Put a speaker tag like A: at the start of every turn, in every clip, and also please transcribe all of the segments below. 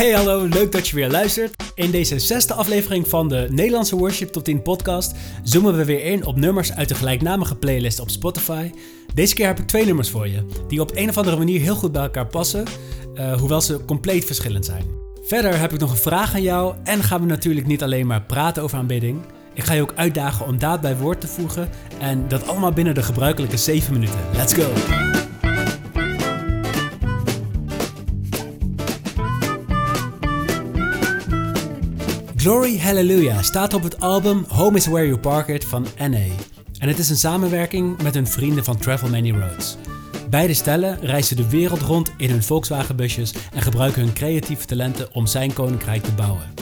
A: Hey hallo, leuk dat je weer luistert. In deze zesde aflevering van de Nederlandse Worship Top 10 podcast zoomen we weer in op nummers uit de gelijknamige playlist op Spotify. Deze keer heb ik twee nummers voor je, die op een of andere manier heel goed bij elkaar passen, uh, hoewel ze compleet verschillend zijn. Verder heb ik nog een vraag aan jou en gaan we natuurlijk niet alleen maar praten over aanbidding. Ik ga je ook uitdagen om daad bij woord te voegen en dat allemaal binnen de gebruikelijke 7 minuten. Let's go! Glory Hallelujah staat op het album Home is Where You Park It van NA. En het is een samenwerking met hun vrienden van Travel Many Roads. Beide stellen reizen de wereld rond in hun Volkswagenbusjes en gebruiken hun creatieve talenten om zijn koninkrijk te bouwen.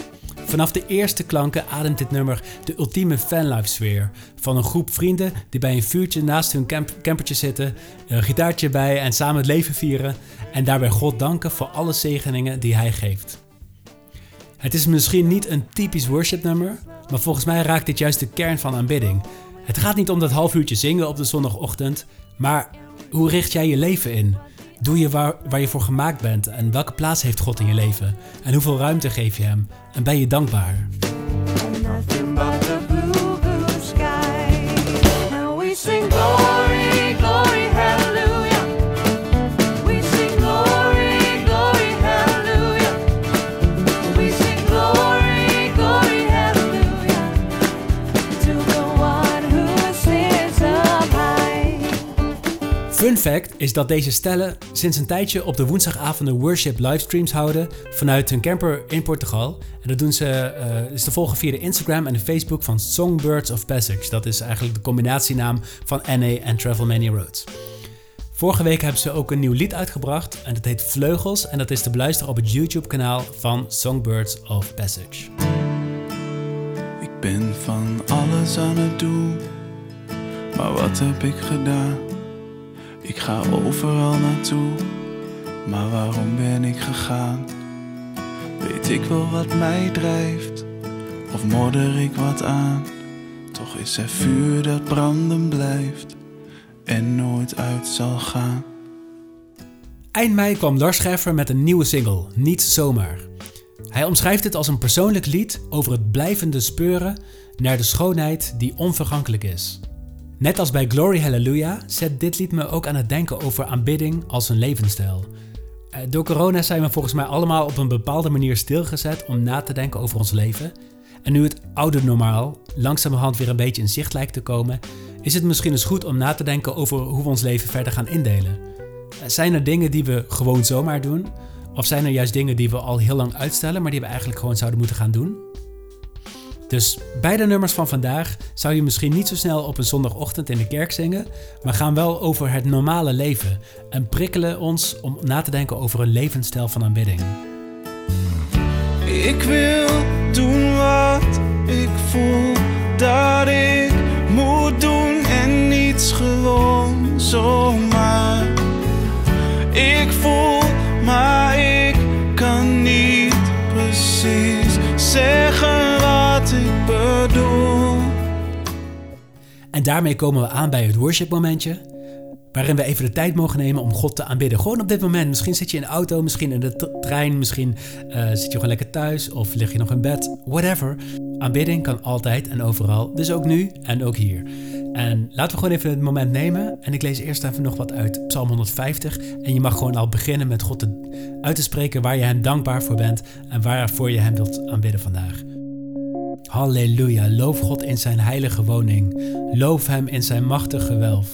A: Vanaf de eerste klanken ademt dit nummer de ultieme fanlife sfeer van een groep vrienden die bij een vuurtje naast hun camp campertje zitten, een gitaartje bij en samen het leven vieren en daarbij God danken voor alle zegeningen die hij geeft. Het is misschien niet een typisch worship nummer, maar volgens mij raakt dit juist de kern van aanbidding. Het gaat niet om dat half uurtje zingen op de zondagochtend, maar hoe richt jij je leven in? Doe je waar, waar je voor gemaakt bent en welke plaats heeft God in je leven? En hoeveel ruimte geef je hem? En ben je dankbaar? Fact is dat deze stellen sinds een tijdje op de woensdagavonden worship livestreams houden vanuit hun camper in Portugal. En dat doen ze uh, is te volgen via de Instagram en de Facebook van Songbirds of Passage. Dat is eigenlijk de combinatienaam van NA en Travel Many Roads. Vorige week hebben ze ook een nieuw lied uitgebracht en dat heet Vleugels en dat is te beluisteren op het YouTube kanaal van Songbirds of Passage.
B: Ik ben van alles aan het doen, maar wat heb ik gedaan? Ik ga overal naartoe, maar waarom ben ik gegaan? Weet ik wel wat mij drijft, of modder ik wat aan? Toch is er vuur dat branden blijft en nooit uit zal gaan.
A: Eind mei kwam Lars Scheffer met een nieuwe single, Niet Zomaar. Hij omschrijft het als een persoonlijk lied over het blijvende speuren naar de schoonheid die onvergankelijk is. Net als bij Glory Hallelujah zet dit lied me ook aan het denken over aanbidding als een levensstijl. Eh, door corona zijn we volgens mij allemaal op een bepaalde manier stilgezet om na te denken over ons leven. En nu het oude normaal langzamerhand weer een beetje in zicht lijkt te komen, is het misschien eens goed om na te denken over hoe we ons leven verder gaan indelen. Eh, zijn er dingen die we gewoon zomaar doen? Of zijn er juist dingen die we al heel lang uitstellen, maar die we eigenlijk gewoon zouden moeten gaan doen? Dus beide nummers van vandaag zou je misschien niet zo snel op een zondagochtend in de kerk zingen, maar gaan wel over het normale leven en prikkelen ons om na te denken over een levensstijl van aanbidding.
B: Ik wil doen wat ik voel dat ik moet doen en niets gewoon zomaar.
A: En daarmee komen we aan bij het worship momentje. Waarin we even de tijd mogen nemen om God te aanbidden. Gewoon op dit moment. Misschien zit je in de auto, misschien in de trein, misschien uh, zit je gewoon lekker thuis of lig je nog in bed. Whatever. Aanbidding kan altijd en overal. Dus ook nu en ook hier. En laten we gewoon even het moment nemen. En ik lees eerst even nog wat uit Psalm 150. En je mag gewoon al beginnen met God te, uit te spreken waar je hem dankbaar voor bent. En waarvoor je hem wilt aanbidden vandaag. Halleluja, loof God in zijn heilige woning. Loof Hem in zijn machtig gewelf.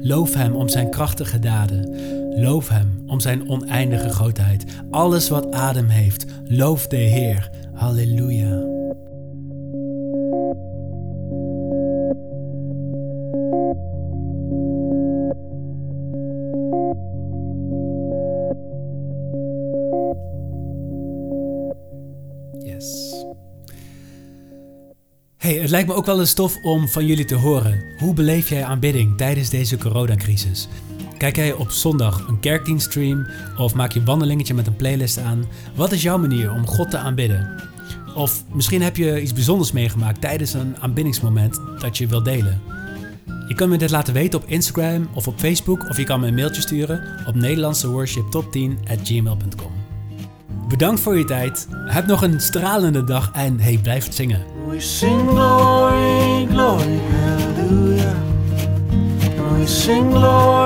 A: Loof Hem om zijn krachtige daden. Loof Hem om zijn oneindige grootheid. Alles wat adem heeft, loof de Heer. Halleluja. Hey, het lijkt me ook wel een stof om van jullie te horen. Hoe beleef jij aanbidding tijdens deze coronacrisis? Kijk jij op zondag een kerkdienststream of maak je een wandelingetje met een playlist aan? Wat is jouw manier om God te aanbidden? Of misschien heb je iets bijzonders meegemaakt tijdens een aanbiddingsmoment dat je wilt delen. Je kan me dit laten weten op Instagram of op Facebook of je kan me een mailtje sturen op Nederlandse worship top 10 at gmail.com. Bedankt voor je tijd. Heb nog een stralende dag en hey, blijf zingen.
C: We sing glory, glory, hallelujah. We sing glory.